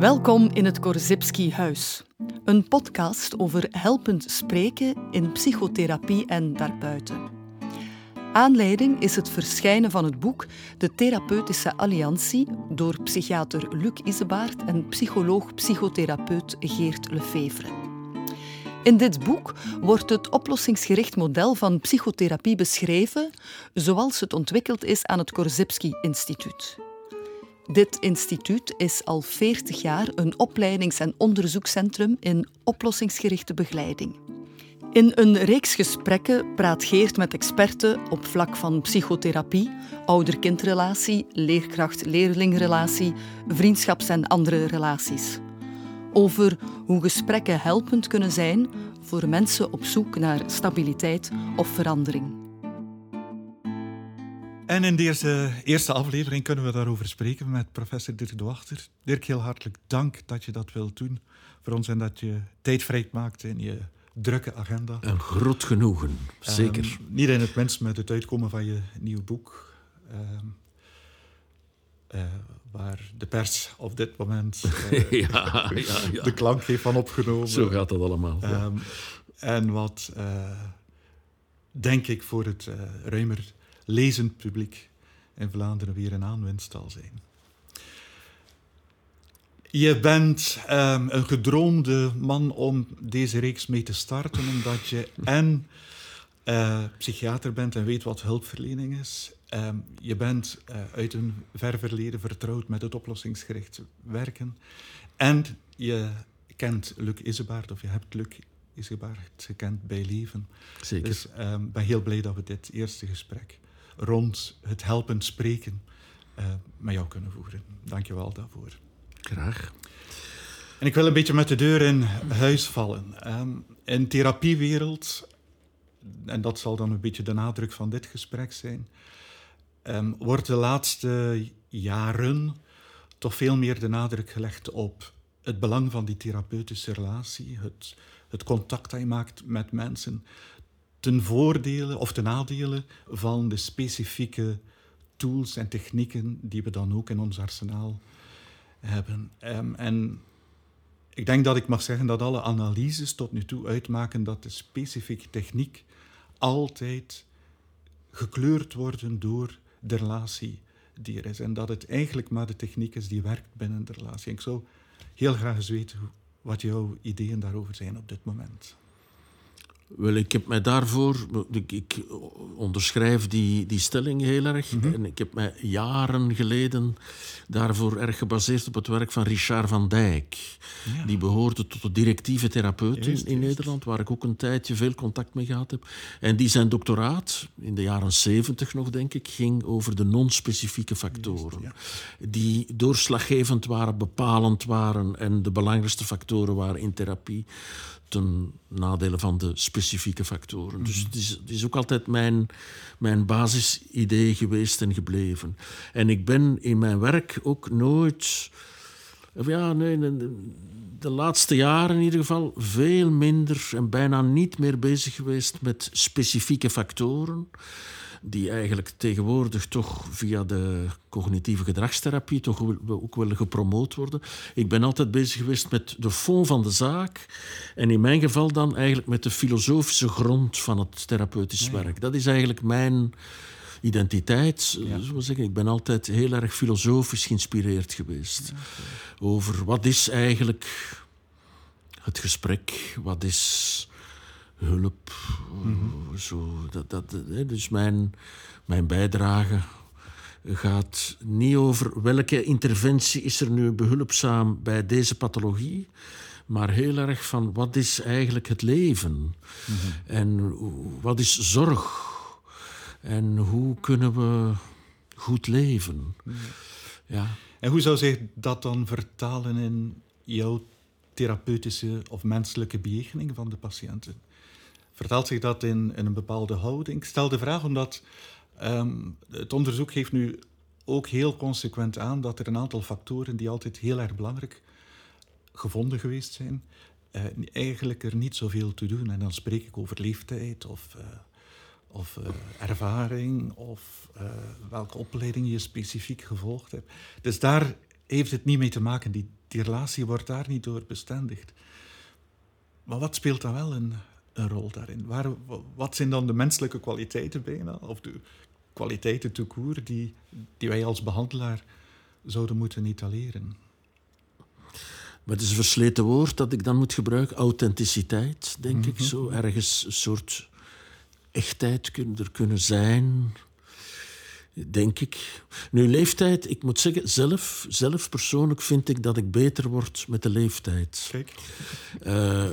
Welkom in het Korzybski Huis. Een podcast over helpend spreken in psychotherapie en daarbuiten. Aanleiding is het verschijnen van het boek De Therapeutische Alliantie door psychiater Luc Isebaert en psycholoog-psychotherapeut Geert Lefevre. In dit boek wordt het oplossingsgericht model van psychotherapie beschreven zoals het ontwikkeld is aan het Korzybski Instituut. Dit instituut is al 40 jaar een opleidings- en onderzoekscentrum in oplossingsgerichte begeleiding. In een reeks gesprekken praat Geert met experten op vlak van psychotherapie, ouder-kindrelatie, leerkracht-leerlingrelatie, vriendschaps- en andere relaties. Over hoe gesprekken helpend kunnen zijn voor mensen op zoek naar stabiliteit of verandering. En in deze eerste aflevering kunnen we daarover spreken met professor Dirk de Wachter. Dirk, heel hartelijk dank dat je dat wilt doen voor ons en dat je tijd vrij maakt in je drukke agenda. Een groot genoegen, zeker. Um, niet in het minst met het uitkomen van je nieuwe boek. Um, uh, waar de pers op dit moment uh, ja, ja, ja. de klank heeft van opgenomen. Zo gaat dat allemaal. Ja. Um, en wat, uh, denk ik, voor het ruimer lezend publiek in Vlaanderen weer een aanwinst zal zijn. Je bent um, een gedroomde man om deze reeks mee te starten, omdat je en psychiater bent en weet wat hulpverlening is. Um, je bent uh, uit een ver verleden vertrouwd met het oplossingsgericht werken. En je kent Luc Isebaard, of je hebt Luc Isebaard gekend bij Leven. Zeker. Dus ik um, ben heel blij dat we dit eerste gesprek rond het helpend spreken uh, met jou kunnen voeren. Dank je wel daarvoor. Graag. En ik wil een beetje met de deur in huis vallen. Um, in de therapiewereld, en dat zal dan een beetje de nadruk van dit gesprek zijn, um, wordt de laatste jaren toch veel meer de nadruk gelegd op het belang van die therapeutische relatie, het, het contact dat je maakt met mensen, ten voordele of ten nadele van de specifieke tools en technieken die we dan ook in ons arsenaal hebben. Um, en ik denk dat ik mag zeggen dat alle analyses tot nu toe uitmaken dat de specifieke techniek altijd gekleurd worden door de relatie die er is. En dat het eigenlijk maar de techniek is die werkt binnen de relatie. Ik zou heel graag eens weten wat jouw ideeën daarover zijn op dit moment. Wel, ik heb mij daarvoor... Ik, ik onderschrijf die, die stelling heel erg. Mhm. En ik heb mij jaren geleden daarvoor erg gebaseerd op het werk van Richard van Dijk. Ja. Die behoorde tot de directieve therapeuten Juist, in. Nederland, waar ik ook een tijdje veel contact mee gehad heb. En die zijn doctoraat, in de jaren zeventig nog denk ik, ging over de non-specifieke factoren. ja. Die doorslaggevend waren, bepalend waren en de belangrijkste factoren waren in therapie ten nadele van de specifieke factoren. Dus het is, het is ook altijd mijn, mijn basisidee geweest en gebleven. En ik ben in mijn werk ook nooit... Ja, nee, de, de laatste jaren in ieder geval veel minder en bijna niet meer bezig geweest met specifieke factoren die eigenlijk tegenwoordig toch via de cognitieve gedragstherapie toch ook wel gepromoot worden. Ik ben altijd bezig geweest met de fond van de zaak en in mijn geval dan eigenlijk met de filosofische grond van het therapeutisch werk. Dat is eigenlijk mijn identiteit. Ja. We zeggen. Ik ben altijd heel erg filosofisch geïnspireerd geweest over wat is eigenlijk het gesprek, wat is hulp. Zo, dat, dat, hè, dus mijn, mijn bijdrage gaat niet over welke interventie is er nu behulpzaam bij deze pathologie, maar heel erg van wat is eigenlijk het leven en hoe- wat is zorg en hoe kunnen we goed leven. Ja. En hoe zou zich dat dan vertalen in jouw therapeutische of menselijke bejegening van de patiënten? Vertaalt zich dat in, in een bepaalde houding? Ik stel de vraag omdat ehm, het onderzoek geeft nu ook heel consequent aan dat er een aantal factoren die altijd heel erg belangrijk gevonden geweest zijn, eh, eigenlijk er niet zoveel te doen. En dan spreek ik over leeftijd of eh, of eh, ervaring of welke opleiding je specifiek gevolgd hebt. Dus daar heeft het niet mee te maken. Die, die relatie wordt daar niet door bestendigd. Maar wat speelt dan wel een, een rol daarin? Waar, wat zijn dan de menselijke kwaliteiten bijna, of de kwaliteiten tout die, die wij als behandelaar zouden moeten etaleren? Maar het is een versleten woord dat ik dan moet gebruiken. Authenticiteit, denk ik. Mhm. Zo ergens een soort echtheid kunnen er kunnen zijn. Denk ik. Nu, leeftijd, ik moet zeggen, zelf, zelf persoonlijk vind ik dat ik beter word met de leeftijd. Kijk. Uh,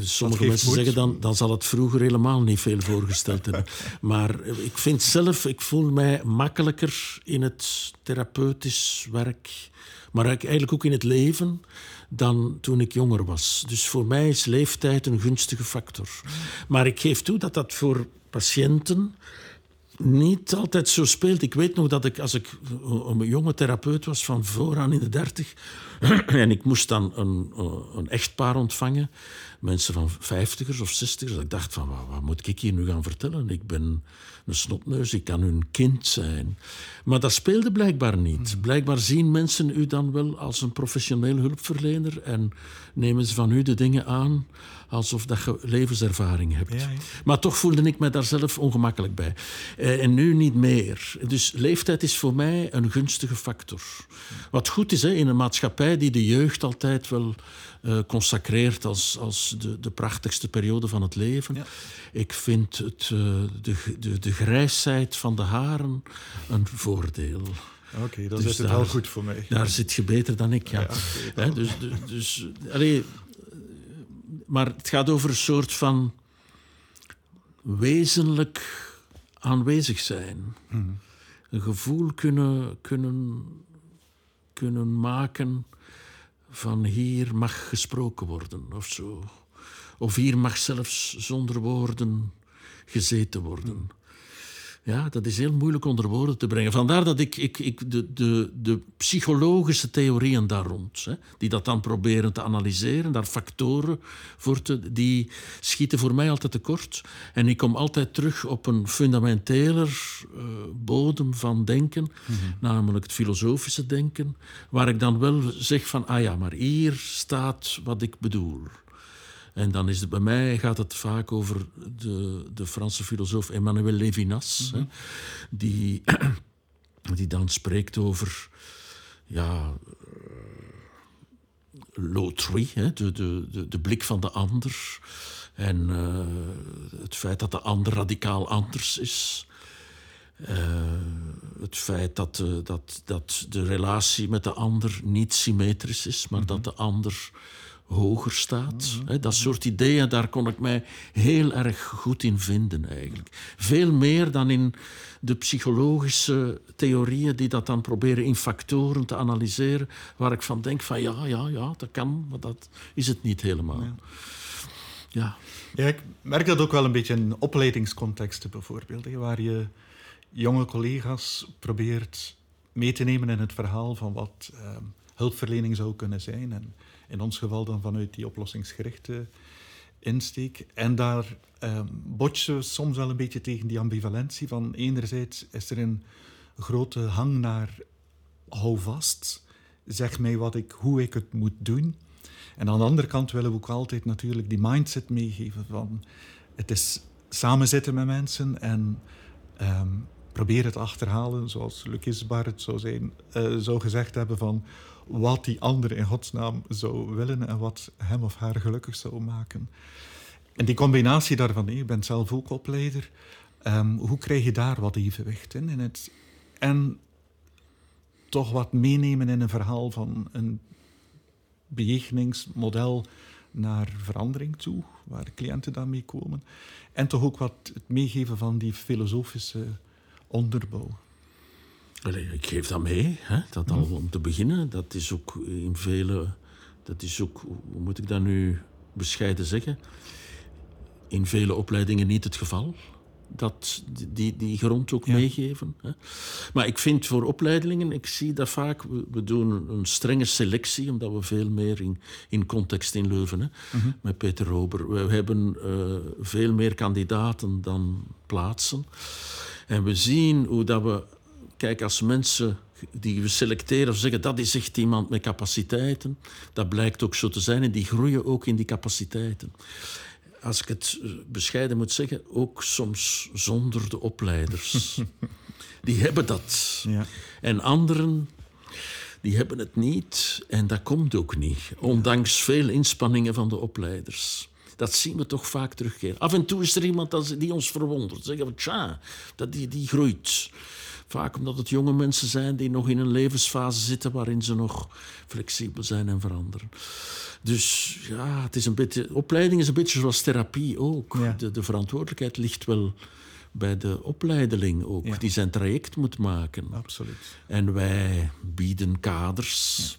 sommige mensen zeggen dan, dan zal het vroeger helemaal niet veel voorgesteld hebben. Maar ik vind zelf, ik voel mij makkelijker in het therapeutisch werk, maar eigenlijk ook in het leven dan toen ik jonger was. Dus voor mij is leeftijd een gunstige factor. Maar ik geef toe dat dat voor patiënten niet altijd zo speelt. Ik weet nog dat ik, als ik een jonge therapeut was van vooraan in de dertig, en ik moest dan een, een echtpaar ontvangen, mensen van vijftigers of zestigers, dat ik dacht van, wat, wat, moet ik hier nu gaan vertellen? Ik ben een snotneus, ik kan hun kind zijn. Maar dat speelde blijkbaar niet. Hmm. Blijkbaar zien mensen u dan wel als een professioneel hulpverlener en nemen ze van u de dingen aan alsof dat je levenservaring hebt. Maar toch voelde ik me daar zelf ongemakkelijk bij. Eh, en nu niet meer. Dus leeftijd is voor mij een gunstige factor. Wat goed is hè, in een maatschappij die de jeugd altijd wel uh, consacreert als, als de, de prachtigste periode van het leven. Ik vind het, uh, de, de, de grijsheid van de haren een voordeel. Oké, dat dus is het wel goed voor mij. Daar zit je beter dan ik, ja. ja dus, dus, dus allee, maar het gaat over een soort van wezenlijk aanwezig zijn. Hmm. Een gevoel kunnen, kunnen, kunnen maken van hier mag gesproken worden of zo. Of hier mag zelfs zonder woorden gezeten worden. Hmm. Ja, dat is heel moeilijk onder woorden te brengen. Vandaar dat ik, ik, ik de, de, de psychologische theorieën daar rond, hè, die dat dan proberen te analyseren, daar factoren voor te, die schieten voor mij altijd tekort. En ik kom altijd terug op een fundamenteler uh, bodem van denken, mhm. namelijk het filosofische denken, waar ik dan wel zeg van, ah ja, maar hier staat wat ik bedoel. En dan is het bij mij gaat het vaak over de, de Franse filosoof Emmanuel Levinas, hè, mhm. die, die dan spreekt over ja, uh, l'autrui, de, de, de, de, blik van de ander. En uh, het feit dat de ander radicaal anders is. Uh, het feit dat, uh, dat, dat de relatie met de ander niet symmetrisch is, maar mm -hmm. dat de ander hoger staat. Dat soort ideeën, daar kon ik mij heel erg goed in vinden eigenlijk. Veel meer dan in de psychologische theorieën die dat dan proberen in factoren te analyseren, waar ik van denk van ja, ja, ja, dat kan, maar dat is het niet helemaal. Ja. ja. ik merk dat ook wel een beetje in opleidingscontexten bijvoorbeeld, waar je jonge collega's probeert mee te nemen in het verhaal van wat uh, hulpverlening zou kunnen zijn. En in ons geval dan vanuit die oplossingsgerichte insteek. En daar um, botsen we soms wel een beetje tegen die ambivalentie van enerzijds is er een grote hang naar hou vast, zeg mij wat ik, hoe ik het moet doen. En aan de andere kant willen we ook altijd natuurlijk die mindset meegeven van het is samen zitten met mensen en um, probeer het achterhalen, zoals Lucas Barrett zou, zijn, uh, zou gezegd hebben van wat die ander in godsnaam zou willen en wat hem of haar gelukkig zou maken. En die combinatie daarvan, je bent zelf ook opleider, um, hoe krijg je daar wat evenwicht in? in het, en toch wat meenemen in een verhaal van een bejegeningsmodel naar verandering toe, waar de cliënten dan mee komen. En toch ook wat het meegeven van die filosofische onderbouw ik geef dat mee, hè? dat al om te beginnen. Dat is ook in vele. Dat is ook, hoe moet ik dat nu bescheiden zeggen? In vele opleidingen niet het geval. dat, die, die grond ook meegeven. Hè. Maar ik vind voor opleidingen, ik zie dat vaak, we, doen een strenge selectie, omdat we veel meer in, in context in Leuven, hè, mhm. met Peter Rober. We hebben uh, veel meer kandidaten dan plaatsen. En we zien hoe dat we, kijk, als mensen die we selecteren of zeggen dat is echt iemand met capaciteiten, dat blijkt ook zo te zijn en die groeien ook in die capaciteiten als ik het eh, bescheiden moet zeggen, ook soms zonder de opleiders. die hebben dat. Ja. En anderen, die hebben het niet. En dat komt ook niet, ondanks veel inspanningen van de opleiders. Dat zien we toch vaak terugkeren. Af en toe is er iemand die ons verwondert. Zeggen we, tja, dat die, die groeit. Vaak omdat het jonge mensen zijn die nog in een levensfase zitten waarin ze nog flexibel zijn en veranderen. Dus ja, het is een beetje, opleiding is een beetje zoals therapie ook. De, de, verantwoordelijkheid ligt wel bij de opleideling ook, die zijn traject moet maken. Absoluut. En wij bieden kaders.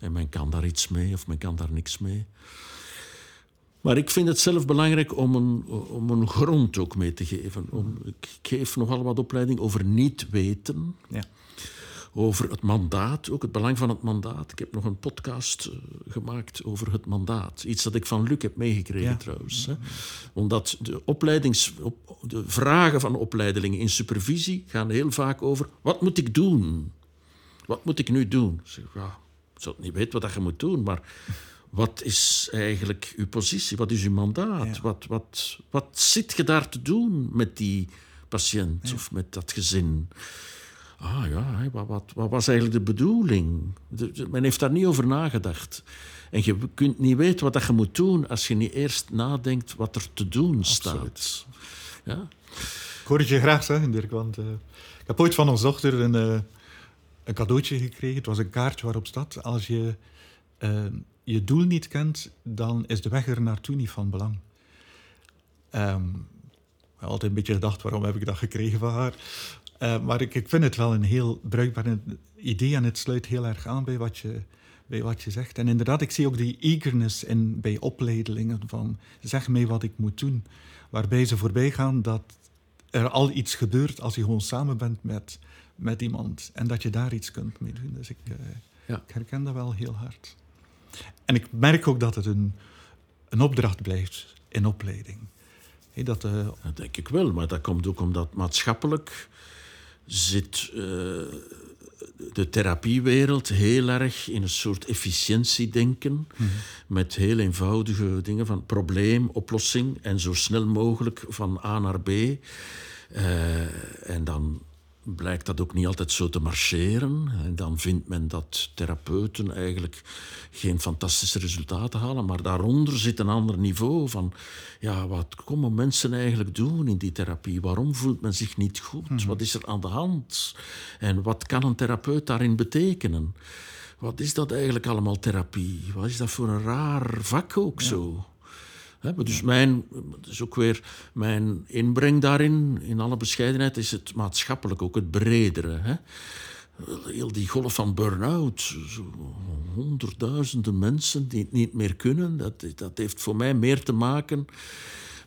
En men kan daar iets mee of men kan daar niks mee. Maar ik vind het zelf belangrijk om een, om een grond ook mee te geven. Om, ik geef nogal wat opleiding over niet weten. Ja. Over het mandaat, ook het belang van het mandaat. Ik heb nog een podcast uh, gemaakt over het mandaat. Iets dat ik van Luc heb meegekregen trouwens. Hè. Omdat de, opleidings, op, de vragen van opleidingen in supervisie gaan heel vaak over... Wat moet ik doen? Wat moet ik nu doen? Ik zeg, ja, ik zou niet weten wat je moet doen, maar wat is eigenlijk uw positie? Wat is uw mandaat? Wat, wat, wat zit je daar te doen met die patiënt of met dat gezin? Ah ja, wat, wat, wat was eigenlijk de bedoeling? men heeft daar niet over nagedacht. En je kunt niet weten wat je moet doen als je niet eerst nadenkt wat er te doen staat. Ja? Ik hoor het je graag zeggen, Dirk, want uh, ik heb ooit van onze dochter een, uh, een cadeautje gekregen. Het was een kaartje waarop staat: als je uh, je doel niet kent, dan is de weg er naartoe niet van belang. Um, ik heb altijd een beetje gedacht, waarom heb ik dat gekregen van haar? Uh, maar ik, ik, vind het wel een heel bruikbaar idee en het sluit heel erg aan bij wat je, bij wat je zegt. En inderdaad, ik zie ook die eagerness in, bij opleidelingen van zeg mij wat ik moet doen. Waarbij ze voorbij gaan dat er al iets gebeurt als je gewoon samen bent met, met iemand. En dat je daar iets kunt mee doen. Dus ik, uh, ja. ik herken dat wel heel hard. En ik merk ook dat het een, een opdracht blijft in opleiding. dat, uh... Dat denk ik wel, maar dat komt ook omdat maatschappelijk zit uh, de therapiewereld heel erg in een soort efficiëntiedenken. Mm Met heel eenvoudige dingen van probleem, oplossing en zo snel mogelijk van A naar B. Uh, en dan blijkt dat ook niet altijd zo te marcheren. En dan vindt men dat therapeuten eigenlijk geen fantastische resultaten halen. Maar daaronder zit een ander niveau van... Ja, wat komen mensen eigenlijk doen in die therapie? Waarom voelt men zich niet goed? Mhm. Wat is er aan de hand? En wat kan een therapeut daarin betekenen? Wat is dat eigenlijk allemaal therapie? Wat is dat voor een raar vak ook zo? Dus mijn, is ook weer mijn inbreng daarin, in alle bescheidenheid, is het maatschappelijk ook het bredere. Heel die golf van burn-out, honderdduizenden mensen die het niet meer kunnen, dat, dat heeft voor mij meer te maken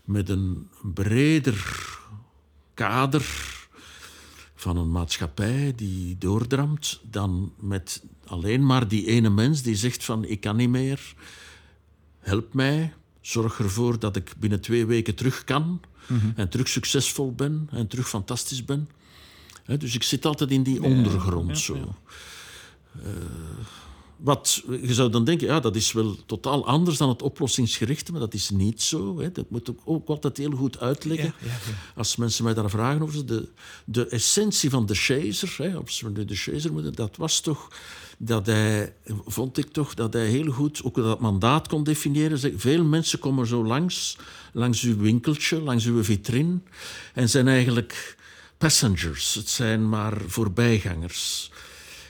met een breder kader van een maatschappij die doordramt dan met alleen maar die ene mens die zegt van ik kan niet meer, help mij, Zorg ervoor dat ik binnen twee weken terug kan mhm. en terug succesvol ben en terug fantastisch ben. dus ik zit altijd in die ondergrond zo. Uh, wat, je zou dan denken, ja, dat is wel totaal anders dan het oplossingsgerichte, maar dat is niet zo. Hè. Dat moet ik ook altijd heel goed uitleggen. Ja, ja, Als mensen mij daar vragen over de, de essentie van de chaser, hè, als we nu de chaser moeten, dat was toch dat hij, vond ik toch, dat hij heel goed ook dat mandaat kon definiëren. Veel mensen komen zo langs, langs uw winkeltje, langs uw vitrine, en zijn eigenlijk passengers. Het zijn maar voorbijgangers.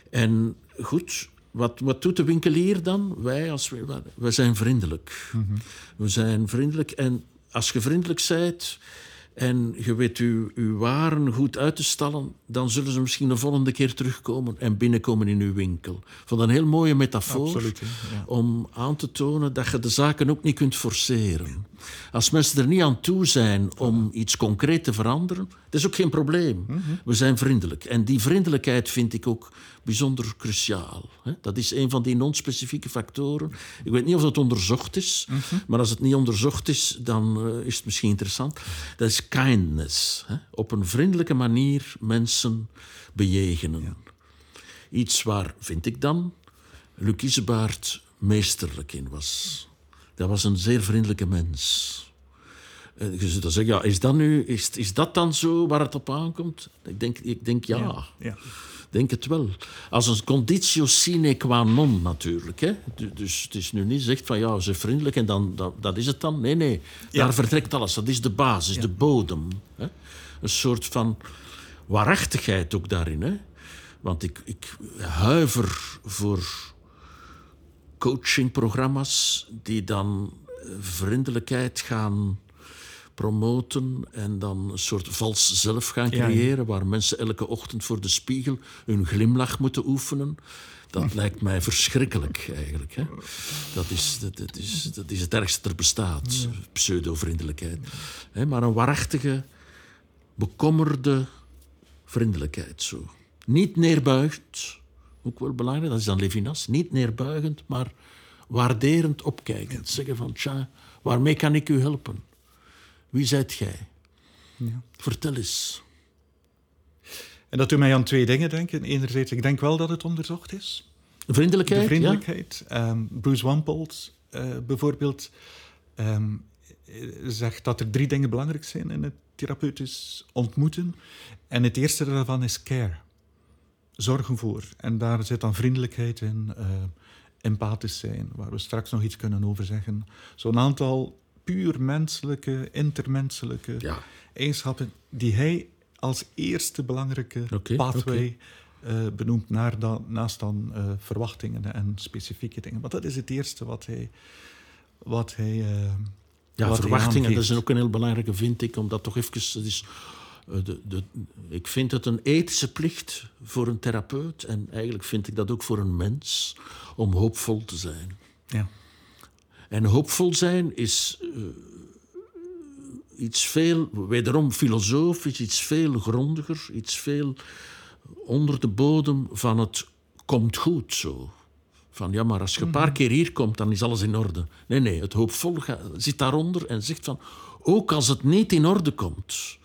En goed, wat, wat doet de winkelier dan? Wij, als wij zijn vriendelijk. Mhm. We zijn vriendelijk en als je vriendelijk bent, en je weet uw, uw waren goed uit te stallen, dan zullen ze misschien de volgende keer terugkomen en binnenkomen in uw winkel. Ik vond dat een heel mooie metafoor Absoluut, ja. om aan te tonen dat je de zaken ook niet kunt forceren. Als mensen er niet aan toe zijn om iets concreet te veranderen, dat is ook geen probleem. We zijn vriendelijk. En die vriendelijkheid vind ik ook bijzonder cruciaal. Dat is een van die non-specifieke factoren. Ik weet niet of dat onderzocht is, maar als het niet onderzocht is, dan eh, is het misschien interessant. Dat is kindness. hè. Op een vriendelijke manier mensen bejegenen. Iets waar, vind ik dan, Luc Isebaert meesterlijk in was. Dat was een zeer vriendelijke mens. Je zult dan zeggen, ja, is dat, nu, is, is dat dan zo waar het op aankomt? Ik denk, ik denk ja. Ja. denk het wel. Als een conditio sine qua non natuurlijk. Hè? Du- Dus het is nu niet zegt van ja, ze vriendelijk en dan, dat, dat is het dan. Nee, nee. Ja. Daar vertrekt alles. Dat is de basis, de bodem. Hè? Een soort van waarachtigheid ook daarin. Hè? Want ik, ik huiver voor coachingprogramma's die dan eh, vriendelijkheid gaan promoten en dan een soort vals zelf gaan ja. creëren, waar mensen elke ochtend voor de spiegel hun glimlach moeten oefenen. Dat lijkt mij verschrikkelijk eigenlijk. Hè? Dat, is, dat, dat is, dat is het ergste er bestaat, pseudo-vriendelijkheid. Hè, Maar een waarachtige, bekommerde vriendelijkheid. Zo. Niet neerbuigend, ook wel belangrijk, dat is dan Levinas. Niet neerbuigend, maar waarderend opkijkend. Zeggen van, tja, waarmee kan ik u helpen? Wie zijt gij? Vertel eens. En dat doet mij aan twee dingen denken. Enerzijds, ik denk wel dat het onderzocht is. Vriendelijkheid, de vriendelijkheid. Ehm, Bruce Wampold eh, bijvoorbeeld ehm, eh, zegt dat er drie dingen belangrijk zijn in het therapeutisch ontmoeten. En het eerste daarvan is care. Zorgen voor. En daar zit dan vriendelijkheid in, eh, empathisch zijn, waar we straks nog iets kunnen over zeggen. Zo'n aantal puur menselijke, intermenselijke Ja. eigenschappen die hij als eerste belangrijke pathway eh, benoemt naar dan, naast dan eh, verwachtingen en specifieke dingen. Want dat is het eerste wat hij... Wat hij eh, Ja, wat hij verwachtingen, dat is ook een heel belangrijke, vind ik, omdat toch even... Het is, de, de, ik vind het een ethische plicht voor een therapeut, en eigenlijk vind ik dat ook voor een mens, om hoopvol te zijn. Ja. En hoopvol zijn is eh, iets veel, wederom filosofisch, iets veel grondiger, iets veel onder de bodem van het komt goed zo. Van ja, maar als je een paar keer hier komt, dan is alles in orde. Nee, nee, het hoopvol zit daaronder en zegt van, ook als het niet in orde komt,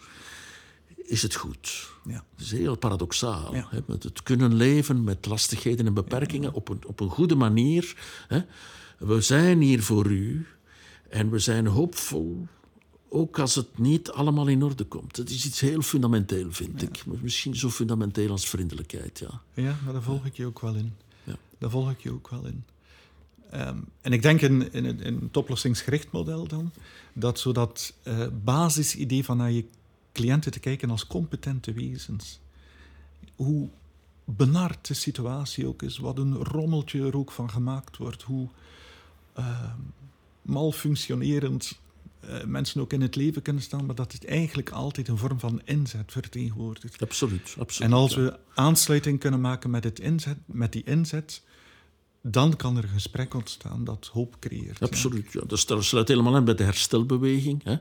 is het goed. Ja. Dat is heel paradoxaal. Ja. Hè? Met het kunnen leven met lastigheden en beperkingen op, een, op een goede manier. Hè? We zijn hier voor u en we zijn hoopvol, ook als het niet allemaal in orde komt. Het is iets heel fundamenteel, vind ik. Misschien zo fundamenteel als vriendelijkheid, ja. Ja, maar daar volg ik je ook wel in. Ja. Daar volg ik je ook wel in. Ehm, en ik denk in, in, het- in het oplossingsgericht model dan, dat zo dat eh, basisidee van naar je cliënten te kijken als competente wezens. Hoe benard de situatie ook is, wat een rommeltje er ook van gemaakt wordt, hoe malfunctionerend eh, mensen ook in het leven kunnen staan, maar dat het eigenlijk altijd een vorm van inzet vertegenwoordigt. Absoluut, absoluut. En als ja. we aansluiting kunnen maken met, het inzet, met die inzet, dan kan er een gesprek ontstaan dat hoop creëert. Absoluut, ja. Dat sluit helemaal aan bij de herstelbeweging. Hè?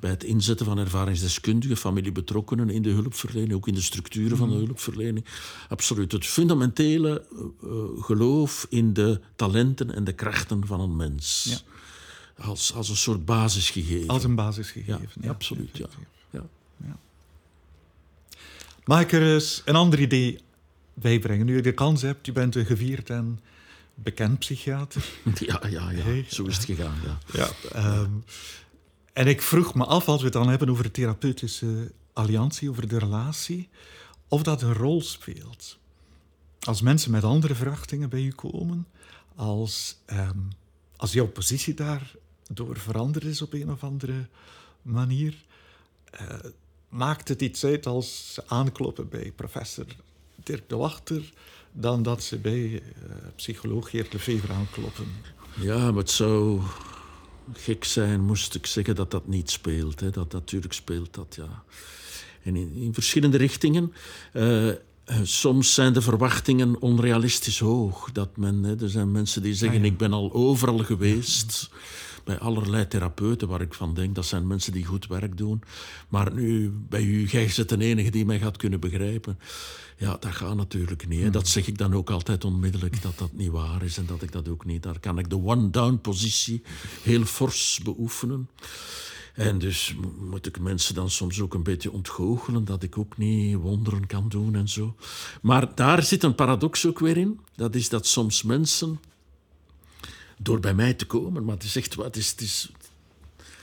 Bij het inzetten van ervaringsdeskundigen, familiebetrokkenen in de hulpverlening, ook in de structuren van de hulpverlening. Absoluut. Het fundamentele eh, eh, geloof in de talenten en de krachten van een mens. Ja. Als, als een soort basisgegeven. Als een basisgegeven. Ja, ja, absoluut, ja. Ja. Mag ik er eens een ander idee bij brengen? Nu je de kans hebt, je bent een gevierd en bekend psychiater. Ja, ja, ja. Hey. Zo is het gegaan, ja. Ja. ehm, en ik vroeg me af, als we het dan hebben over de therapeutische alliantie, over de relatie, of dat een rol speelt. Als mensen met andere verwachtingen bij u komen, als, ehm, als jouw positie daardoor veranderd is op een of andere manier, eh, maakt het iets uit als ze aankloppen bij professor Dirk de Wachter, dan dat ze bij eh, psycholoog Geert Lefever aankloppen. Ja, maar het zou gek zijn, moest ik zeggen dat dat niet speelt. Hè. Dat natuurlijk speelt dat, ja. En in, in verschillende richtingen. Uh, soms zijn de verwachtingen onrealistisch hoog. Dat men, hè, er zijn mensen die zeggen: Ik ben al overal geweest bij allerlei therapeuten waar ik van denk dat zijn mensen die goed werk doen. Maar nu, bij u, jij is het de enige die mij gaat kunnen begrijpen. Ja, dat gaat natuurlijk niet. Hè. Dat zeg ik dan ook altijd onmiddellijk, dat dat niet waar is en dat ik dat ook niet. Daar kan ik de one-down-positie heel fors beoefenen. En dus moet ik mensen dan soms ook een beetje ontgoochelen dat ik ook niet wonderen kan doen en zo. Maar daar zit een paradox ook weer in. Dat is dat soms mensen door bij mij te komen. Maar het is echt wat. Het is, het is,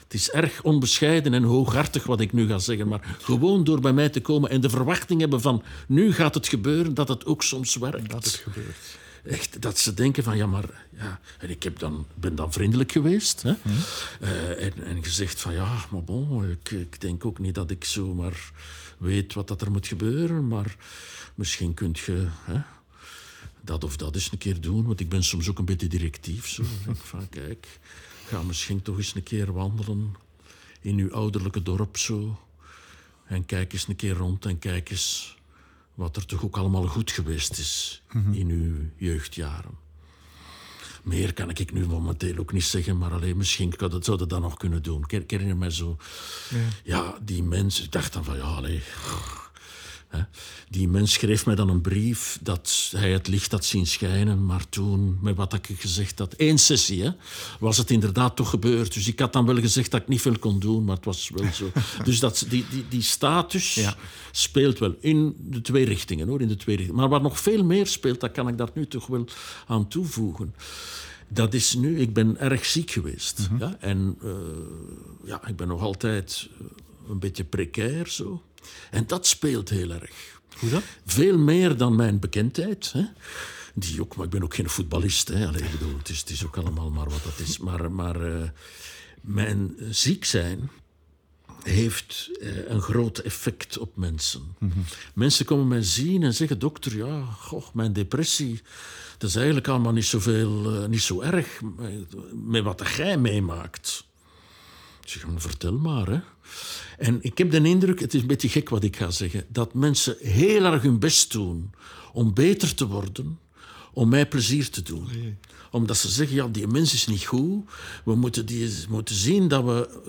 het is erg onbescheiden en hooghartig wat ik nu ga zeggen. Maar gewoon door bij mij te komen en de verwachting hebben van nu gaat het gebeuren, dat het ook soms werkt. Dat het gebeurt. Echt, dat ze denken van ja, maar ja. En ik heb dan, ben dan vriendelijk geweest. Hè? Mhm. Uh, en, en gezegd van ja, maar bon, ik, ik denk ook niet dat ik zomaar weet wat dat er moet gebeuren. Maar misschien kunt je. Hè, dat of dat eens een keer doen. Want ik ben soms ook een beetje directief. Zo. denk van, kijk, ga misschien toch eens een keer wandelen in uw ouderlijke dorp zo. En kijk eens een keer rond en kijk eens wat er toch ook allemaal goed geweest is mhm. in uw jeugdjaren. Meer kan ik nu momenteel ook niet zeggen, maar alleen misschien zou dat, dat dan nog kunnen doen. Ik herinner me zo, ja, ja die mensen, ik dacht dan van ja, allee, die mens schreef mij dan een brief dat hij het licht had zien schijnen, maar toen, met wat ik gezegd had, één sessie, hè, was het inderdaad toch gebeurd. Dus ik had dan wel gezegd dat ik niet veel kon doen, maar het was wel zo. dus dat, die, die, die status ja. speelt wel in de twee richtingen, hoor, in de twee richtingen. Maar wat nog veel meer speelt, dat kan ik daar nu toch wel aan toevoegen. Dat is nu, ik ben erg ziek geweest. Mhm. ja, en uh, ja, ik ben nog altijd een beetje precair zo. En dat speelt heel erg. Hoe dat? Veel meer dan mijn bekendheid. Hè? Die ook, maar ik ben ook geen voetballist. Hè? Allee, bedoel, het, is, het is ook allemaal maar wat dat is. Maar, maar uh, mijn ziek zijn heeft uh, een groot effect op mensen. Mm -hmm. Mensen komen mij zien en zeggen: Dokter, ja, goh, mijn depressie. Dat is eigenlijk allemaal niet, zoveel, uh, niet zo erg met wat jij meemaakt. Ik zeg: Vertel maar. Hè. En ik heb de indruk, het is een beetje gek wat ik ga zeggen, dat mensen heel erg hun best doen om beter te worden, om mij plezier te doen. Omdat ze zeggen, ja, die mens is niet goed. We moeten, die, moeten zien dat we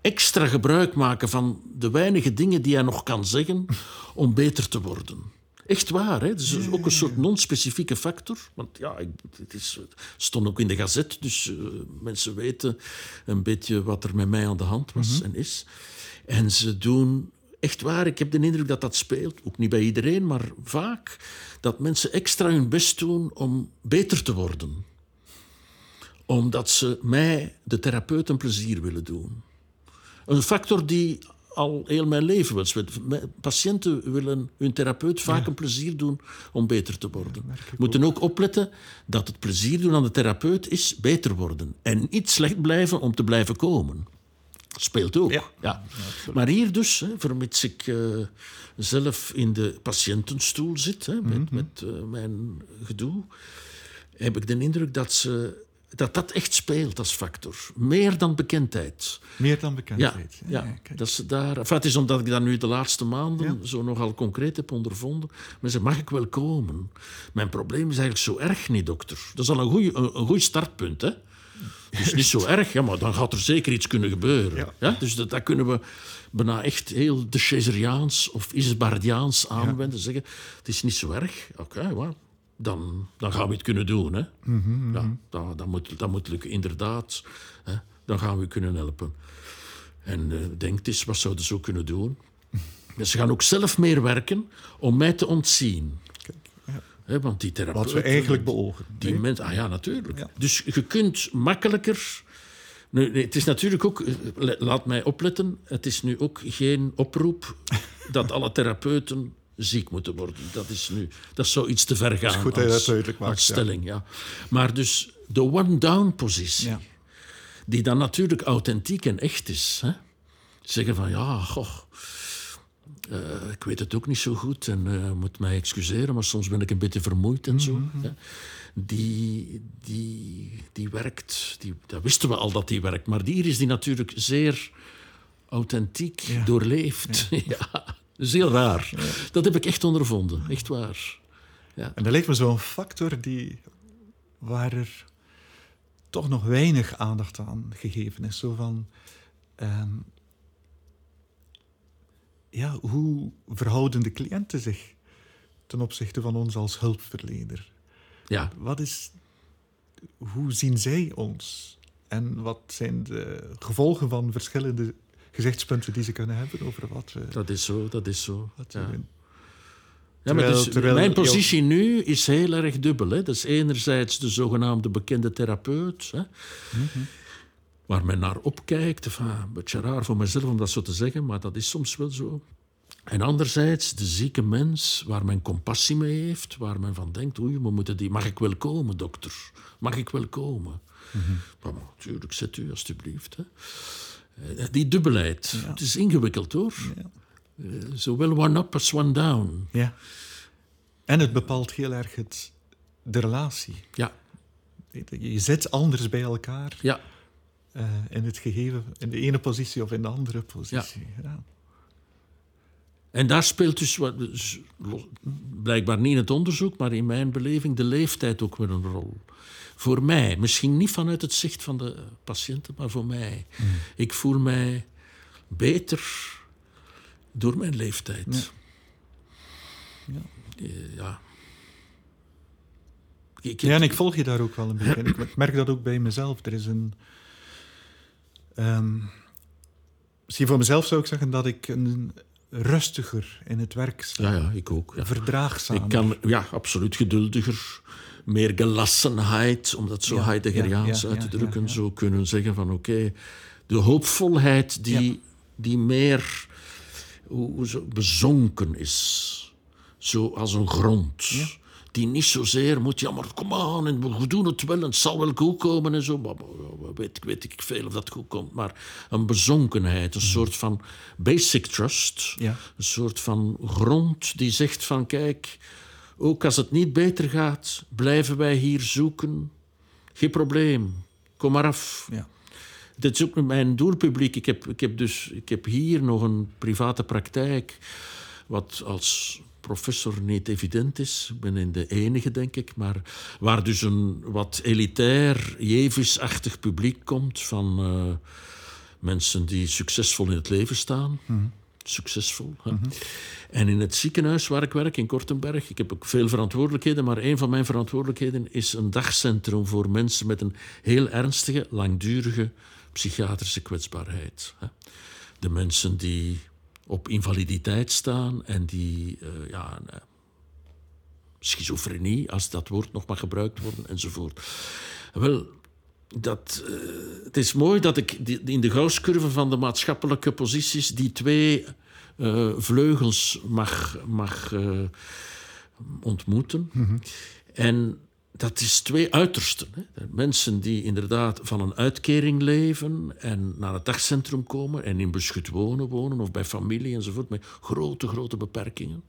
extra gebruik maken van de weinige dingen die hij nog kan zeggen om beter te worden. Echt waar, hè? Het is ook een soort non-specifieke factor. Want ja, het, is, het stond ook in de gazet, dus uh, mensen weten een beetje wat er met mij aan de hand was mm -hmm. en is. En ze doen echt waar, ik heb de indruk dat dat speelt, ook niet bij iedereen, maar vaak, dat mensen extra hun best doen om beter te worden. Omdat ze mij, de therapeut, een plezier willen doen. Een factor die al heel mijn leven was. Patiënten willen hun therapeut vaak een plezier doen om beter te worden. Ja, moeten ook opletten dat het plezier doen aan de therapeut is beter worden. En niet slecht blijven om te blijven komen. Speelt ook. Ja. ja. maar hier dus, hè, vermits ik uh, zelf in de patiëntenstoel zit, hè, met, mm -hmm. met uh, mijn gedoe, heb ik de indruk dat, ze, dat dat echt speelt als factor. Meer dan bekendheid. Meer dan bekendheid. Ja, ja, ja dat ze daar, enfin, het is omdat ik dat nu de laatste maanden zo nogal concreet heb ondervonden. Maar ze mag ik wel komen. Mijn probleem is eigenlijk zo erg niet, dokter. Dat is al een goed een, een startpunt, hè. Dus niet zo erg, ja, maar dan gaat er zeker iets kunnen gebeuren. Ja. ja? Dus dat, dat, kunnen we bijna echt heel de Cheseriaans of Isbardiaans aanwenden. Zeggen, het is niet zo erg. Oké, okay, dan, dan gaan we het kunnen doen. Hè? Mm -hmm. ja, dat, dat, moet, dat moet lukken, inderdaad. Hè? Dan gaan we kunnen helpen. En uh, denk eens, wat zouden ze ook kunnen doen? Dus ze gaan ook zelf meer werken om mij te ontzien. He, want die therapeuten... Wat we eigenlijk beogen. Die mensen, ah ja, natuurlijk. Ja. Dus je kunt makkelijker... Nu, nee, het is natuurlijk ook... Laat mij opletten. Het is nu ook geen oproep dat alle therapeuten ziek moeten worden. Dat is nu... Dat zou iets te ver gaan is goed als, dat duidelijk maakt, als stelling. Ja. Maar dus de one-down-positie... Ja. Die dan natuurlijk authentiek en echt is. Hè? Zeggen van, ja, goh eh, ik weet het ook niet zo goed en uh, moet mij excuseren, maar soms ben ik een beetje vermoeid en zo. Mhm. Die, die, die werkt, die, dat wisten we al dat die werkt, maar die is die natuurlijk zeer authentiek Ja. doorleefd. Ja. dat is heel raar. Dat heb ik echt ondervonden, echt waar. En dat lijkt me zo'n factor die, waar er toch nog weinig aandacht aan gegeven is. Zo van, ehm, ja, hoe verhouden de cliënten zich ten opzichte van ons als hulpverlener? Ja, Wat is, hoe zien zij ons? En wat zijn de gevolgen van verschillende gezichtspunten die ze kunnen hebben over wat dat is zo, dat is zo. wat Ja. maar dus mijn positie nu is heel erg dubbel. Hè. Dat is enerzijds de zogenaamde bekende therapeut, hè, waar men naar opkijkt. Enfin, een beetje raar voor mezelf om dat zo te zeggen, maar dat is soms wel zo. En anderzijds de zieke mens, waar men compassie mee heeft, waar men van denkt, oei, we moeten die... Mag ik wel komen, dokter? Mag ik wel komen? Maar natuurlijk, zet u alstublieft. Hè. Eh, Die dubbelheid, het is ingewikkeld hoor. Ja. Eh, Zowel one up als one down. Ja. En het bepaalt heel erg het, de relatie. Ja, Je zit anders bij elkaar ja. eh, in het gegeven, in de ene positie of in de andere positie. Ja. En daar speelt dus, wat, dus blijkbaar niet in het onderzoek, maar in mijn beleving de leeftijd ook weer een rol. Voor mij, misschien niet vanuit het zicht van de patiënten, maar voor mij. Ik voel mij beter door mijn leeftijd. Ja. Eh, ja. Ik, ja, en ik volg je daar ook wel een beetje. Ik merk dat ook bij mezelf. Er is een. ehm, misschien voor mezelf zou ik zeggen dat ik een rustiger in het werk sta. ja, ja, ik ook. Ja. Verdraagzamer. Ik kan, ja, absoluut geduldiger. Meer gelassenheid, om dat zo Ja, Heideggeriaans ja, ja, uit te drukken. Zo kunnen zeggen van oké, de hoopvolheid die, die meer hoe, hoe zo, bezonken is. Zo als een grond. Die niet zozeer moet, ja maar kom aan, en we doen het wel en het zal wel goed komen en zo. Maar, weet, weet ik veel of dat goed komt. Maar een bezonkenheid, een soort van basic trust. Een soort van grond die zegt van kijk, ook als het niet beter gaat, blijven wij hier zoeken. Geen probleem, kom maar af. Ja. Dit is ook mijn doelpubliek. Ik heb, ik, heb dus, ik heb hier nog een private praktijk, wat als professor niet evident is. Ik ben in de enige, denk ik. Maar waar dus een wat elitair, jevisachtig publiek komt van eh, mensen die succesvol in het leven staan. Succesvol. Hè? En in het ziekenhuis waar ik werk, in Kortenberg, ik heb ook veel verantwoordelijkheden, maar een van mijn verantwoordelijkheden is een dagcentrum voor mensen met een heel ernstige, langdurige psychiatrische kwetsbaarheid. Hè? De mensen die op invaliditeit staan en die eh, ja, eh, schizofrenie, als dat woord nog mag gebruikt worden, enzovoort. Wel, dat, eh, het is mooi dat ik die- in de gausscurve van de maatschappelijke posities die twee eh, vleugels mag, mag eh, ontmoeten. En dat is twee uitersten. Hè. Mensen die inderdaad van een uitkering leven en naar het dagcentrum komen en in beschut wonen wonen of bij familie enzovoort met grote, grote beperkingen.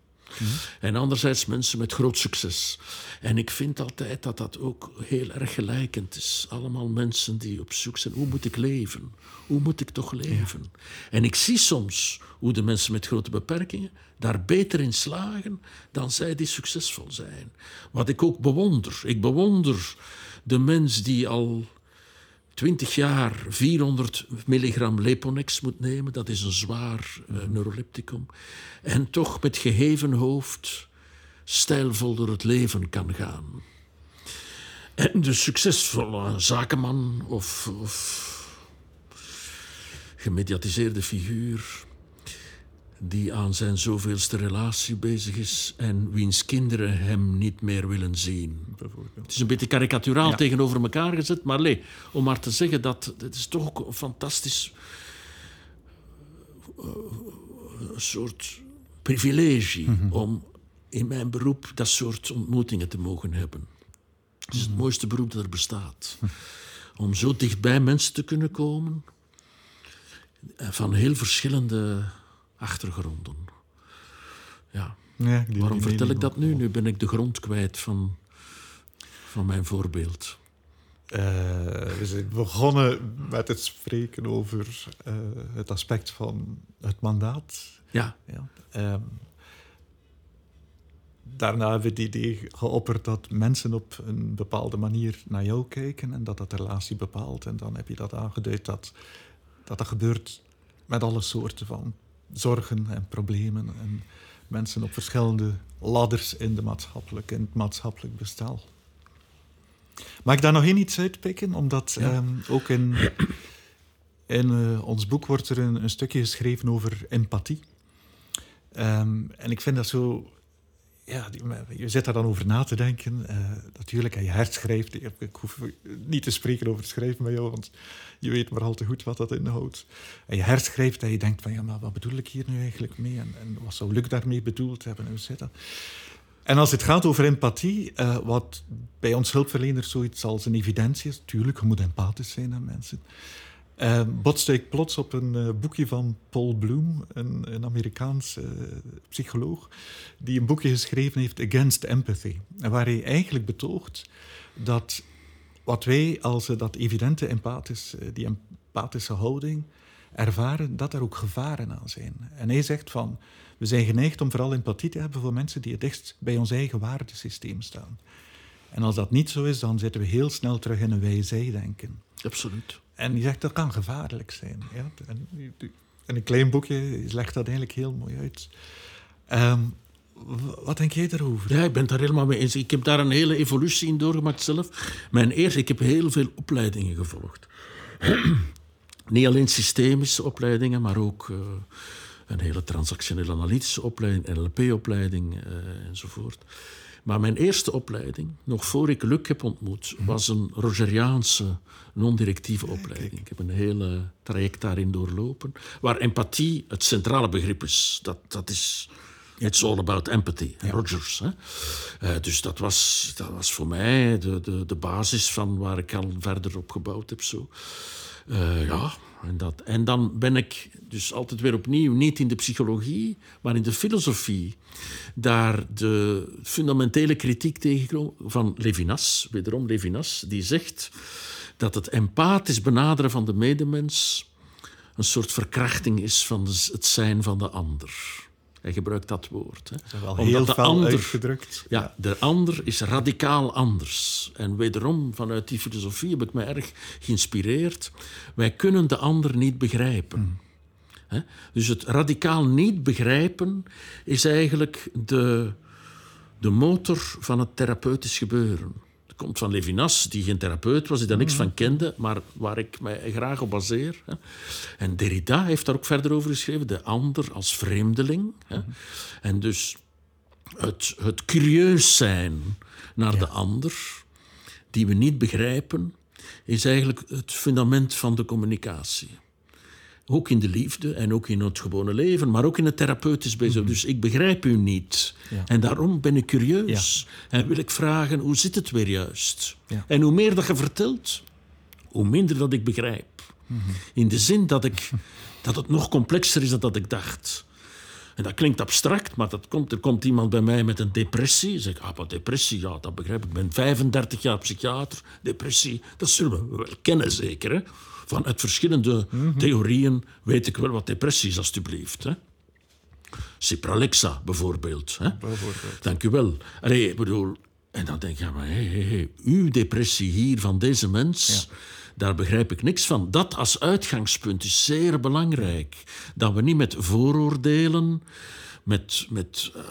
En anderzijds mensen met groot succes. En ik vind altijd dat dat ook heel erg gelijkend is. Allemaal mensen die op zoek zijn. Hoe moet ik leven? Hoe moet ik toch leven? En ik zie soms hoe de mensen met grote beperkingen daar beter in slagen dan zij die succesvol zijn. Wat ik ook bewonder. Ik bewonder de mens die al 20 jaar 400 milligram Leponex moet nemen. Dat is een zwaar eh, neurolepticum. En toch met geheven hoofd stijlvol door het leven kan gaan. En de succesvolle zakenman of, of gemediatiseerde figuur die aan zijn zoveelste relatie bezig is en wiens kinderen hem niet meer willen zien. Het is een beetje karikaturaal Ja. tegenover elkaar gezet, maar nee, om maar te zeggen dat het is toch ook een fantastisch eh, een soort privilege om in mijn beroep dat soort ontmoetingen te mogen hebben. Het is het mooiste beroep dat er bestaat. Om zo dicht bij mensen te kunnen komen van heel verschillende achtergronden. ja. Waarom vertel ik dat nu? Nu ben ik de grond kwijt van, van mijn voorbeeld. Eh, we zijn begonnen met het spreken over eh, het aspect van het mandaat. Ja, Ja. Ehm, daarna hebben we het idee geopperd dat mensen op een bepaalde manier naar jou kijken en dat dat de relatie bepaalt. En dan heb je dat aangeduid dat dat, dat gebeurt met alle soorten van zorgen en problemen en mensen op verschillende ladders in, de maatschappelijk, in het maatschappelijk bestel. Mag ik daar nog één iets uitpikken? Omdat Ja. ehm, ook in, in eh, ons boek wordt er een, een stukje geschreven over empathie. Ehm, en ik vind dat zo... Ja, je zit daar dan over na te denken. Eh, natuurlijk, je herschrijft. Ik, hoef niet te spreken over het schrijven met jou, want je weet maar al te goed wat dat inhoudt. En je herschrijft en je denkt van, ja, maar wat bedoel ik hier nu eigenlijk mee? En, en wat zou Luc daarmee bedoeld hebben? En? En als het gaat over empathie, eh, wat bij ons hulpverleners zoiets als een evidentie is, tuurlijk, je moet empathisch zijn naar mensen. Uh, botste ik plots op een eh, boekje van Paul Bloom, een, een Amerikaans eh, psycholoog, die een boekje geschreven heeft, Against Empathy. Waar hij eigenlijk betoogt dat wat wij als eh, dat evidente eh, die empathische houding ervaren, dat er ook gevaren aan zijn. En hij zegt van, we zijn geneigd om vooral empathie te hebben voor mensen die het dichtst bij ons eigen waardesysteem staan. En als dat niet zo is, dan zitten we heel snel terug in een wij-zij-denken. absoluut. En die zegt dat kan gevaarlijk zijn. Ja? En in een klein boekje legt dat eigenlijk heel mooi uit. Ehm, wat denk jij daarover? Ja, ik ben het daar helemaal mee eens. Ik heb daar een hele evolutie in doorgemaakt zelf. Mijn eerste, ik heb heel veel opleidingen gevolgd. Niet alleen systemische opleidingen, maar ook eh, een hele transactionele analytische opleiding, NLP-opleiding eh, enzovoort. Maar mijn eerste opleiding, nog voor ik Luc heb ontmoet, was een Rogeriaanse non-directieve opleiding. Ik heb een hele traject daarin doorlopen, waar empathie het centrale begrip is. Dat, dat is It's all about empathy. Rogers. Hè? Eh, dus dat was, dat was voor mij de, de, de basis van waar ik al verder op gebouwd heb. Zo. Eh, ja, en, dat, en dan ben ik dus altijd weer opnieuw niet in de psychologie, maar in de filosofie. Daar de fundamentele kritiek tegengekomen van Levinas, wederom Levinas, die zegt dat het empathisch benaderen van de medemens een soort verkrachting is van het zijn van de ander. Hij gebruikt dat woord. Hè. Wel heel de fel ander- uitgedrukt. ja, de ander is radicaal anders. En wederom, vanuit die filosofie heb ik me erg geïnspireerd. Wij kunnen de ander niet begrijpen. Hè? Dus het radicaal niet begrijpen is eigenlijk de, de motor van het therapeutisch gebeuren. Komt van Levinas, die geen therapeut was, die daar niks van kende, maar waar ik mij graag op baseer. En Derrida heeft daar ook verder over geschreven, de ander als vreemdeling. Hè. En dus het, het curieus zijn naar de ander, die we niet begrijpen, is eigenlijk het fundament van de communicatie. Ook in de liefde en ook in het gewone leven, maar ook in het therapeutisch bezig. Dus ik begrijp u niet. Ja. En daarom ben ik curieus. En wil ik vragen, hoe zit het weer juist? Ja. En hoe meer dat je vertelt, hoe minder dat ik begrijp. In de zin dat, ik, dat het nog complexer is dan dat ik dacht. En dat klinkt abstract, maar dat komt, er komt iemand bij mij met een depressie. Zeg ik, ah, wat depressie? Ja, dat begrijp ik. Ik ben 35 jaar psychiater. Depressie, dat zullen we wel kennen zeker. Hè? Vanuit verschillende theorieën weet ik wel wat depressie is, alstublieft. Hè? Cipralexa bijvoorbeeld. Hè? Bijvoorbeeld. Dank u wel. Allee, ik bedoel, en dan denk je, maar hé, hé, hé, uw depressie hier van deze mens, daar begrijp ik niks van. Dat als uitgangspunt is zeer belangrijk. Dat we niet met vooroordelen, met, met eh,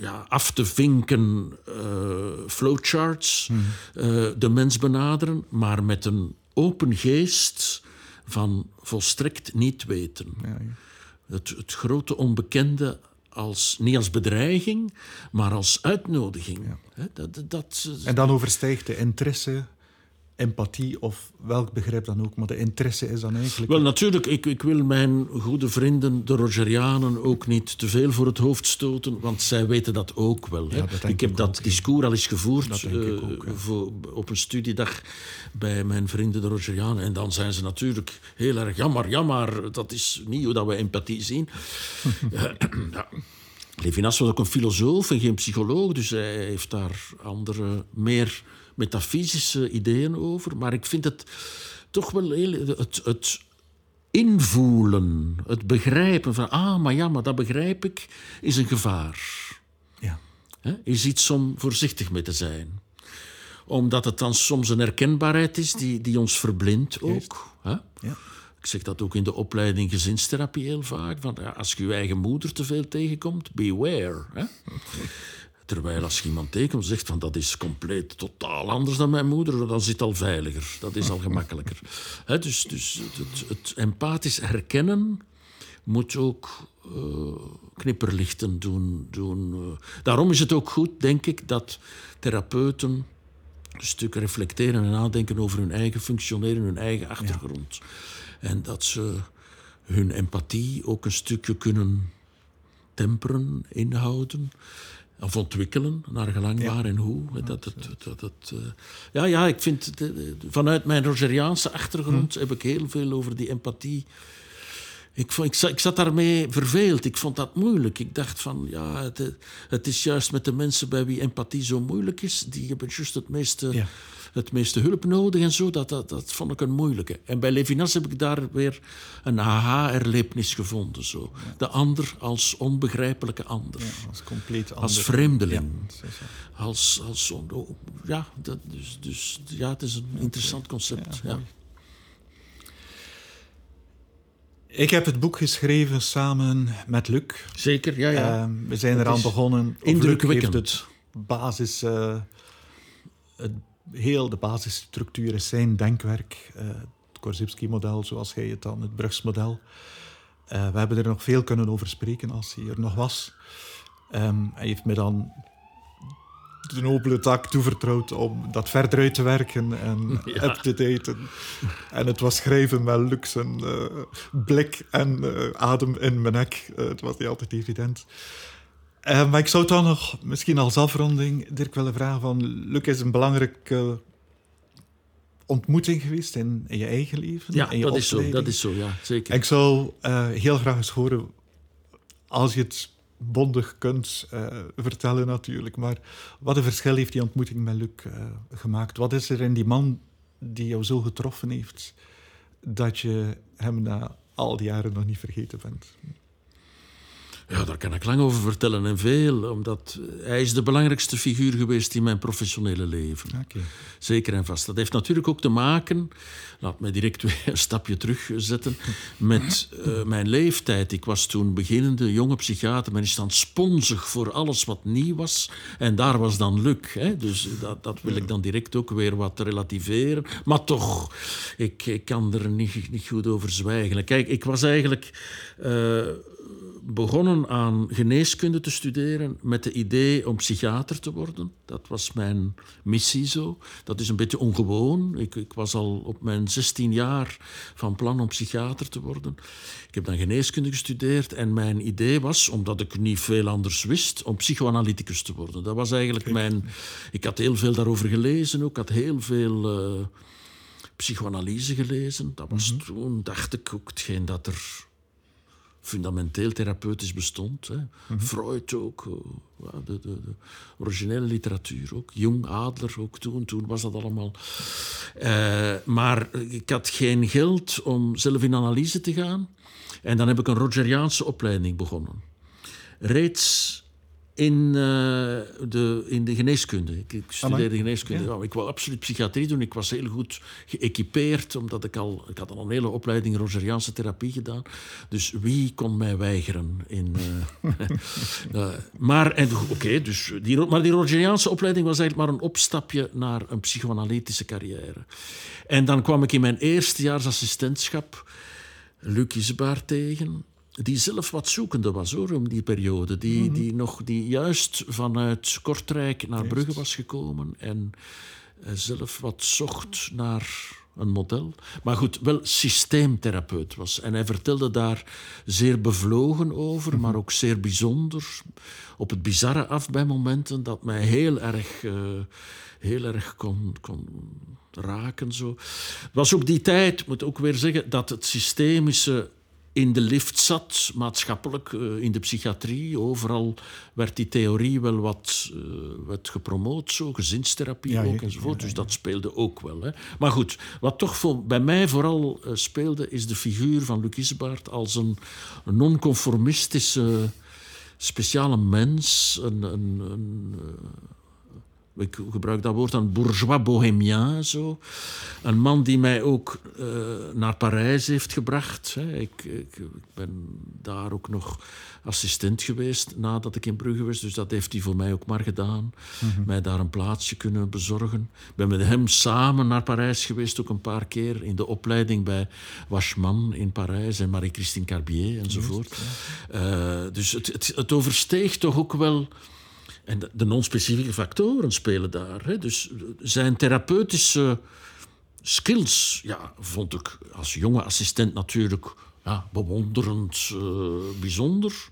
ja, af te vinken eh, flowcharts eh, de mens benaderen, maar met een open geest van volstrekt niet weten Ja, ja. het, het grote onbekende als, niet als bedreiging, maar als uitnodiging. Dat, dat- En dan overstijgt de interesse, empathie of welk begrip dan ook. Maar de interesse is dan eigenlijk... Wel, natuurlijk, ik, ik wil mijn goede vrienden, de Rogerianen, ook niet te veel voor het hoofd stoten, want zij weten dat ook wel. Hè. Ja, dat denk ik heb ik dat discours al eens gevoerd eh, ook, voor, op een studiedag bij mijn vrienden, de Rogerianen. En dan zijn ze natuurlijk heel erg jammer, jammer, dat is niet hoe dat we empathie zien. ja. Levinas was ook een filosoof en geen psycholoog, dus hij heeft daar andere, meer metafysische ideeën over. Maar ik vind het toch wel heel, het, het invoelen, het begrijpen van, ah, maar ja, maar dat begrijp ik, is een gevaar. Ja. Is iets om voorzichtig mee te zijn. Omdat het dan soms een herkenbaarheid is die, die ons verblindt ook. Ja. Ik zeg dat ook in de opleiding gezinstherapie heel vaak. Van, ja, als je je eigen moeder te veel tegenkomt, beware. Hè? Terwijl als je iemand tegenkomt zegt van dat is compleet totaal anders dan mijn moeder, dan zit al veiliger. Dat is al gemakkelijker. Dus dus het, het empathisch herkennen moet ook uh, knipperlichten doen. doen uh. Daarom is het ook goed, denk ik, dat therapeuten een stuk reflecteren en nadenken over hun eigen functioneren, hun eigen achtergrond. Ja. En dat ze hun empathie ook een stukje kunnen temperen, inhouden. Of ontwikkelen, naar gelang waar en hoe. Dat, dat, dat, dat, uh, ja, ja, ik vind... vanuit mijn Rogeriaanse achtergrond hm. heb ik heel veel over die empathie... Ik, vond, ik, ik, zat daarmee verveeld. Ik vond dat moeilijk. Ik dacht van, ja, het, het, is juist met de mensen bij wie empathie zo moeilijk is... die hebben juist het meeste... Ja het meeste hulp nodig en zo. Dat, dat, dat vond ik een moeilijke. En bij Levinas heb ik daar weer een aha-erlevenis gevonden. Zo. De ander als onbegrijpelijke ander. Ja, als compleet ander. Als vreemdeling. Ja, als, als, oh, ja, dat, dus, dus, ja, het is een interessant concept. Ja, Ik heb het boek geschreven samen met Luc. Zeker, ja, ja. Uh, we zijn eraan begonnen. Indrukwekkend. het basis... Uh, het heel de basisstructuur is zijn denkwerk. Uh, het Korzybski-model, zoals jij het dan, het Brugsmodel. Uh, we hebben er nog veel kunnen over spreken als hij er nog was. Um, hij heeft me dan de nobele taak toevertrouwd om dat verder uit te werken en ja. up te daten. En het was schrijven met luxe uh, blik en adem in mijn nek. Het was niet altijd evident. Uh, maar ik zou dan nog misschien als afronding Dirk willen vragen van... Luc is een belangrijke ontmoeting geweest in, in je eigen leven, ja, in je dat is zo, dat is zo, ja, zeker. ik zou uh, heel graag eens horen, als je het bondig kunt uh, vertellen natuurlijk, maar wat een verschil heeft die ontmoeting met Luc gemaakt? Wat is er in die man die jou zo getroffen heeft, dat je hem na al die jaren nog niet vergeten bent? Ja, daar kan ik lang over vertellen en veel, omdat hij is de belangrijkste figuur geweest in mijn professionele leven. Okay. Zeker en vast. Dat heeft natuurlijk ook te maken, laat mij direct weer een stapje terugzetten, met uh, mijn leeftijd. Ik was toen beginnende jonge psychiater, men is dan sponsig voor alles wat nieuw was. En daar was dan Luc. Hè? Dus dat, dat wil ik dan direct ook weer wat relativeren. Maar toch, ik, ik kan er niet, niet goed over zwijgen. Kijk, ik was eigenlijk... Uh, begonnen aan geneeskunde te studeren met het idee om psychiater te worden. Dat was mijn missie zo. Dat is een beetje ongewoon. Ik, ik, was al op mijn 16 jaar van plan om psychiater te worden. Ik heb dan geneeskunde gestudeerd en mijn idee was, omdat ik niet veel anders wist, om psychoanalyticus te worden. Dat was eigenlijk mijn... Ik had heel veel daarover gelezen ook. Ik had heel veel... Uh, psychoanalyse gelezen. Dat was mm -hmm. toen, dacht ik, ook hetgeen dat er fundamenteel therapeutisch bestond. Hè. Mm -hmm. Freud ook, uh, de, de, de, originele literatuur ook. Jung, Adler ook toen, toen was dat allemaal. Uh, maar ik had geen geld om zelf in analyse te gaan. En dan heb ik een Rogeriaanse opleiding begonnen. Reeds in, uh, de, in de geneeskunde. Ik, ik studeerde geneeskunde. Ja. Ja, ik wou absoluut psychiatrie doen. Ik was heel goed geëquipeerd, omdat ik al... Ik had al een hele opleiding Rogeriaanse therapie gedaan. Dus wie kon mij weigeren? In, uh, uh, maar okay, dus die, maar die Rogeriaanse opleiding was eigenlijk maar een opstapje naar een psychoanalytische carrière. En dan kwam ik in mijn eerstejaarsassistentschap Luc Isbaar tegen die zelf wat zoekende was hoor, om die periode. Die, mm -hmm. die, nog, die juist vanuit Kortrijk naar Brugge was gekomen en uh, zelf wat zocht naar een model. Maar goed, wel systeemtherapeut was. En hij vertelde daar zeer bevlogen over, mm -hmm. maar ook zeer bijzonder. Op het bizarre af bij momenten dat mij heel erg, uh, heel erg kon, kon raken. Zo. Het was ook die tijd, moet ook weer zeggen, dat het systemische in de lift zat, maatschappelijk, eh, in de psychiatrie. Overal werd die theorie wel wat uh, werd gepromoot, zo, gezinstherapie ook enzovoort. dus dat speelde ook wel. Hè. Maar goed, wat toch voor, bij mij vooral uh, speelde, is de figuur van Luc Isbaert als een, een non-conformistische speciale mens. Een, een, een ik gebruik dat woord dan, bourgeois bohemien. Zo. Een man die mij ook uh, naar Parijs heeft gebracht. Hè. Ik, ik, ik, ben daar ook nog assistent geweest nadat ik in Brugge was. Dus dat heeft hij voor mij ook maar gedaan. Mm -hmm. Mij daar een plaatsje kunnen bezorgen. Ik ben met hem samen naar Parijs geweest, ook een paar keer. In de opleiding bij Wachman in Parijs en Marie-Christine Carbier enzovoort. Just, ja. uh, dus het, het, het oversteeg toch ook wel... En de, non-specifieke factoren spelen daar. Hè. Dus zijn therapeutische skills, ja, vond ik als jonge assistent natuurlijk ja, bewonderend, uh, bijzonder.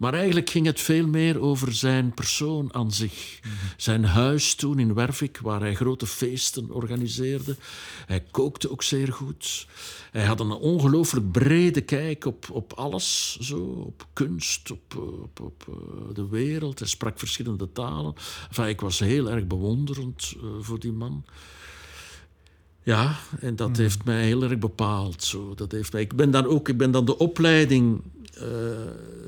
Maar eigenlijk ging het veel meer over zijn persoon aan zich. Zijn huis toen in Wervik, waar hij grote feesten organiseerde. Hij kookte ook zeer goed. Hij had een ongelooflijk brede kijk op, op alles, zo, op kunst, op, op, uh, de wereld. Hij sprak verschillende talen. Ik was heel erg bewonderend uh, voor die man. Ja, en dat mm. heeft mij heel erg bepaald. Zo. Dat heeft mij, ik, ben dan ook, ik ben dan de opleiding uh,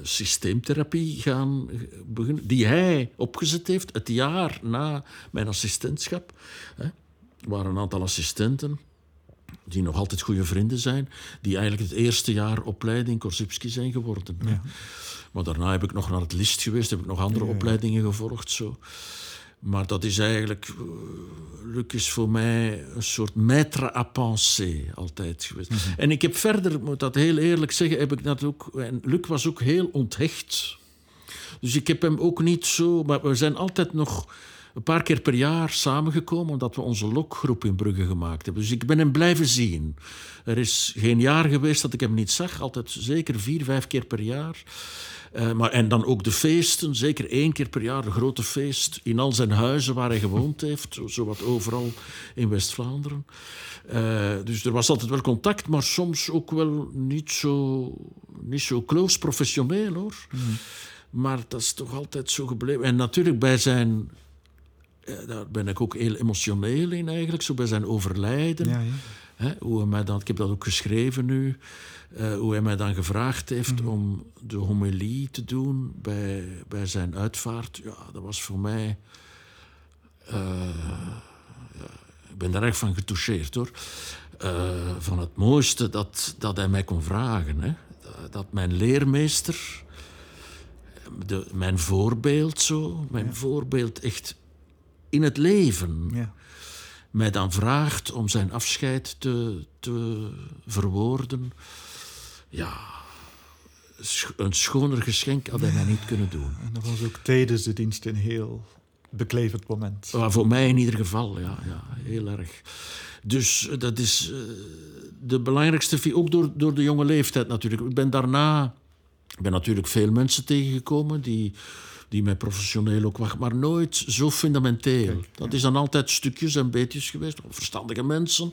systeemtherapie gaan beginnen, die hij opgezet heeft, het jaar na mijn assistentschap. Hè. Er waren een aantal assistenten die nog altijd goede vrienden zijn, die eigenlijk het eerste jaar opleiding Korsipski zijn geworden. Ja. Maar daarna heb ik nog naar het list geweest, heb ik nog andere ja, ja. opleidingen gevolgd. Zo. Maar dat is eigenlijk... Uh, Luc is voor mij een soort maître à penser altijd geweest. Mm -hmm. En ik heb verder, moet dat heel eerlijk zeggen, heb ik dat ook... En Luc was ook heel onthecht. Dus ik heb hem ook niet zo... Maar we zijn altijd nog een paar keer per jaar samengekomen... omdat we onze lokgroep in Brugge gemaakt hebben. Dus ik ben hem blijven zien. Er is geen jaar geweest dat ik hem niet zag. Altijd zeker vier, vijf keer per jaar. Uh, maar, en dan ook de feesten, zeker één keer per jaar, een grote feest in al zijn huizen waar hij gewoond heeft, zowat overal in West-Vlaanderen. Uh, dus er was altijd wel contact, maar soms ook wel niet zo, niet zo close professioneel hoor. Mm. Maar dat is toch altijd zo gebleven. En natuurlijk bij zijn. Uh, daar ben ik ook heel emotioneel in eigenlijk, zo bij zijn overlijden. Ja, ja. Hè, hoe mij dan, ik heb dat ook geschreven nu. Uh, hoe hij mij dan gevraagd heeft mm. om de homilie te doen bij, bij zijn uitvaart. Ja, dat was voor mij. Uh, ja, ik ben daar erg van getoucheerd hoor. Uh, van het mooiste dat, dat hij mij kon vragen. Hè. Dat mijn leermeester, de, mijn voorbeeld zo, mijn ja. voorbeeld echt in het leven. Ja mij dan vraagt om zijn afscheid te, te verwoorden. Ja, een schoner geschenk had hij mij niet kunnen doen. En dat was ook tijdens de dienst een heel beklevend moment. Maar voor mij in ieder geval, ja, ja heel erg. Dus dat is uh, de belangrijkste, ook door, door de jonge leeftijd natuurlijk. Ik ben daarna, ik ben natuurlijk veel mensen tegengekomen die die mij professioneel ook wacht, maar nooit zo fundamenteel. Kijk, dat is dan altijd stukjes en beetjes geweest, verstandige mensen.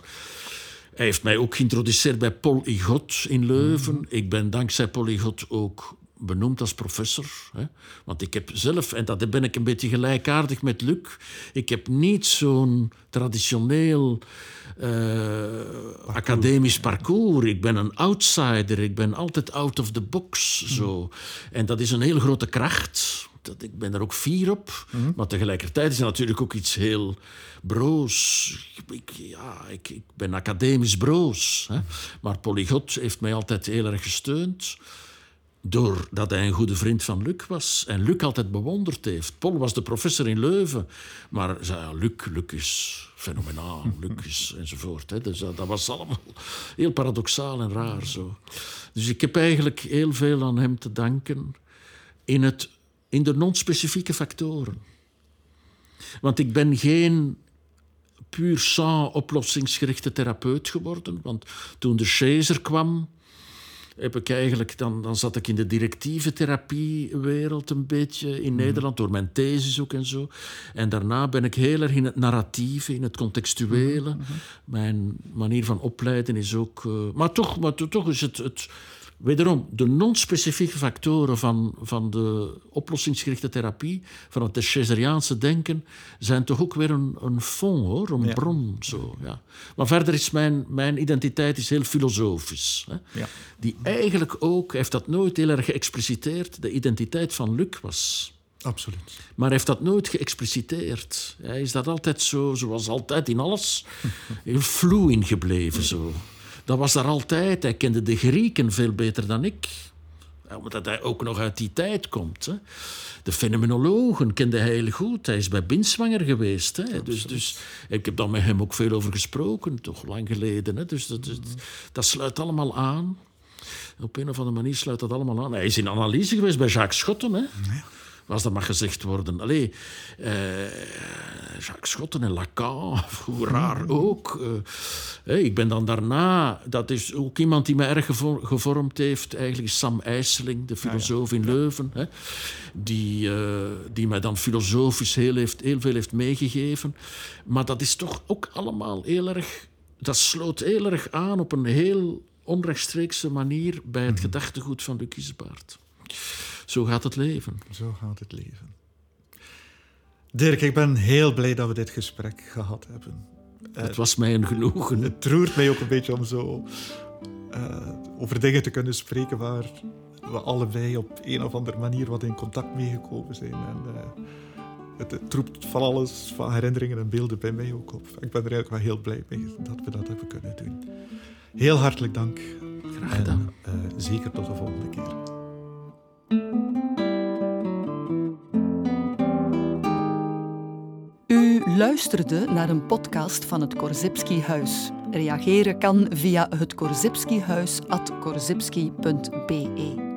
Hij heeft mij ook geïntroduceerd bij Paul Igot in Leuven. Mm -hmm. Ik ben dankzij Paul Igot ook benoemd als professor. Hè? Want ik heb zelf, en dat ben ik een beetje gelijkaardig met Luc, ik heb niet zo'n traditioneel uh, parcours. academisch parcours. Ik ben een outsider, ik ben altijd out of the box. Mm. Zo. En dat is een heel grote kracht dat, ik ben er ook fier op. Mm -hmm. Maar tegelijkertijd is het natuurlijk ook iets heel broos. Ik, ja, ik, ik ben academisch broos. Hè. Maar Polygot heeft mij altijd heel erg gesteund. Doordat hij een goede vriend van Luc was. En Luc altijd bewonderd heeft. Paul was de professor in Leuven. Maar zei, Luc, Luc is fenomenaal. Luc is enzovoort. Hè. Dus dat, dat was allemaal heel paradoxaal en raar zo. Dus ik heb eigenlijk heel veel aan hem te danken. In het in de non-specifieke factoren. Want ik ben geen puur sang oplossingsgerichte therapeut geworden. Want toen de Chaser kwam, heb ik eigenlijk, dan, dan zat ik in de directieve therapiewereld een beetje in mm. Nederland, door mijn thesis ook en zo. En daarna ben ik heel erg in het narratieve, in het contextuele. Mm -hmm. Mijn manier van opleiden is ook... Uh, maar toch, maar toch is het, het Wederom, de non-specifieke factoren van, van de oplossingsgerichte therapie, van het Cheseriaanse denken, zijn toch ook weer een, een fond, hoor, een bron. Zo, ja. Maar verder is mijn, mijn identiteit is heel filosofisch. Hè. Ja. Die eigenlijk ook, heeft dat nooit heel erg geëxpliciteerd, de identiteit van Luc was. Absoluut. Maar hij heeft dat nooit geëxpliciteerd. Hij is dat altijd zo, zoals altijd in alles, heel in gebleven. Zo. Dat was daar altijd. Hij kende de Grieken veel beter dan ik. Omdat hij ook nog uit die tijd komt. Hè. De fenomenologen kende hij heel goed. Hij is bij Binswanger geweest. Hè. Dus, dus ik heb daar met hem ook veel over gesproken, toch lang geleden. Hè. Dus dat, dat, dat sluit allemaal aan. Op een of andere manier sluit dat allemaal aan. Hij is in analyse geweest bij Jacques Schotten. Hè. Als dat mag gezegd worden. Allee, eh, Jacques Schotten en Lacan, hoe raar ook. Eh, ik ben dan daarna, dat is ook iemand die mij erg gevo- gevormd heeft, eigenlijk Sam IJsseling, de filosoof in Leuven, hè, die, eh, die mij dan filosofisch heel, heeft, heel veel heeft meegegeven. Maar dat is toch ook allemaal heel erg, dat sloot heel erg aan op een heel onrechtstreekse manier bij het gedachtegoed van Luc Isbaert. Zo gaat het leven. Zo gaat het leven. Dirk, ik ben heel blij dat we dit gesprek gehad hebben. Het was mij een genoegen. Het roert mij ook een beetje om zo eh, over dingen te kunnen spreken waar we allebei op een of andere manier wat in contact mee gekomen zijn. En, eh, het, het roept van alles, van herinneringen en beelden bij mij ook op. Ik ben er eigenlijk wel heel blij mee dat we dat hebben kunnen doen. Heel hartelijk dank. Graag gedaan. En eh, zeker tot de volgende keer. U luisterde naar een podcast van het Korzybski Huis. Reageren kan via het Korzybski Huis at korzybski.be.